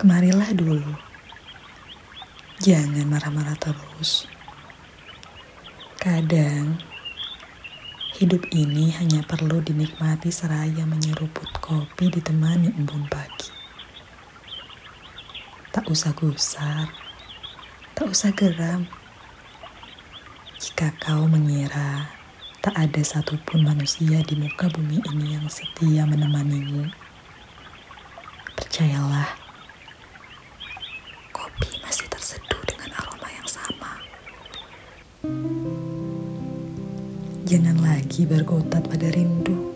Kemarilah dulu. Jangan marah-marah terus. Kadang hidup ini hanya perlu dinikmati seraya menyeruput kopi ditemani embun pagi. Tak usah gusar, tak usah geram. Jika kau mengira tak ada satupun manusia di muka bumi ini yang setia menemanimu, percayalah, Jangan lagi berkotat pada rindu.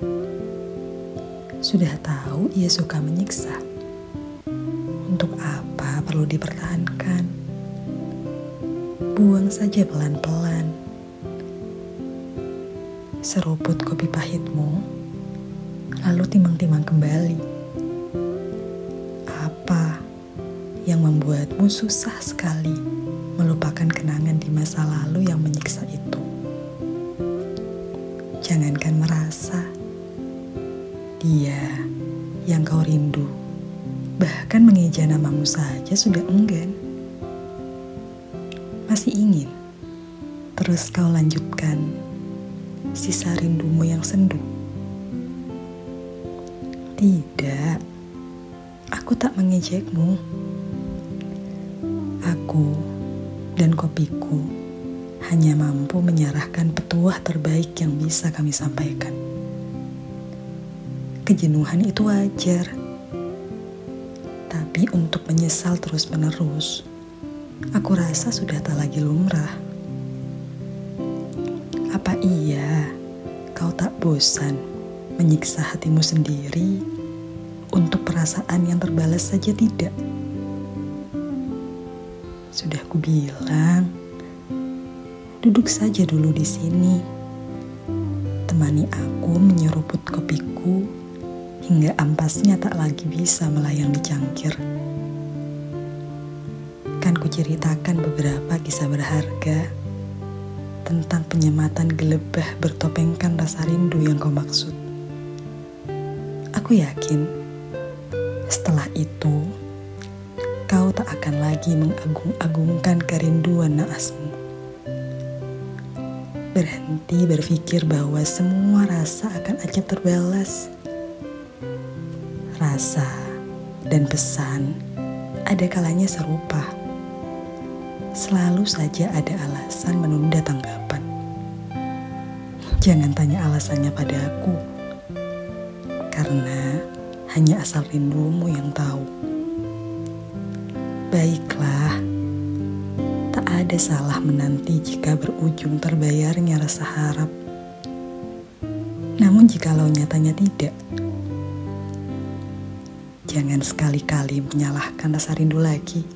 Sudah tahu ia suka menyiksa. Untuk apa perlu dipertahankan? Buang saja pelan-pelan seruput kopi pahitmu, lalu timang-timang kembali. Apa yang membuatmu susah sekali dia yang kau rindu, bahkan mengeja namamu saja sudah enggan. Masih ingin terus kau lanjutkan sisa rindumu yang sendu? Tidak, aku tak mengejekmu. Aku dan kopiku hanya mampu menyerahkan petuah terbaik yang bisa kami sampaikan. Kejenuhan itu wajar, tapi untuk menyesal terus-menerus, aku rasa sudah tak lagi lumrah. Apa iya kau tak bosan menyiksa hatimu sendiri untuk perasaan yang terbalas saja tidak? Sudah kubilang, duduk saja dulu di sini. Temani aku menyeruput kopiku hingga ampasnya tak lagi bisa melayang di cangkir. Kan kuceritakan beberapa kisah berharga tentang penyematan gelebah bertopengkan rasa rindu yang kau maksud. Aku yakin setelah itu kau tak akan lagi mengagung-agungkan kerinduan naasmu. Berhenti berpikir bahwa semua rasa akan acap terbalas. Rasa dan pesan ada kalanya serupa selalu saja ada alasan menunda tanggapan. Jangan tanya alasannya pada aku, karena hanya asal rindumu yang tahu. Baiklah, tak ada salah menanti jika berujung terbayarnya rasa harap. Namun jikalau nyatanya tidak, jangan sekali-kali menyalahkan rasa rindu lagi.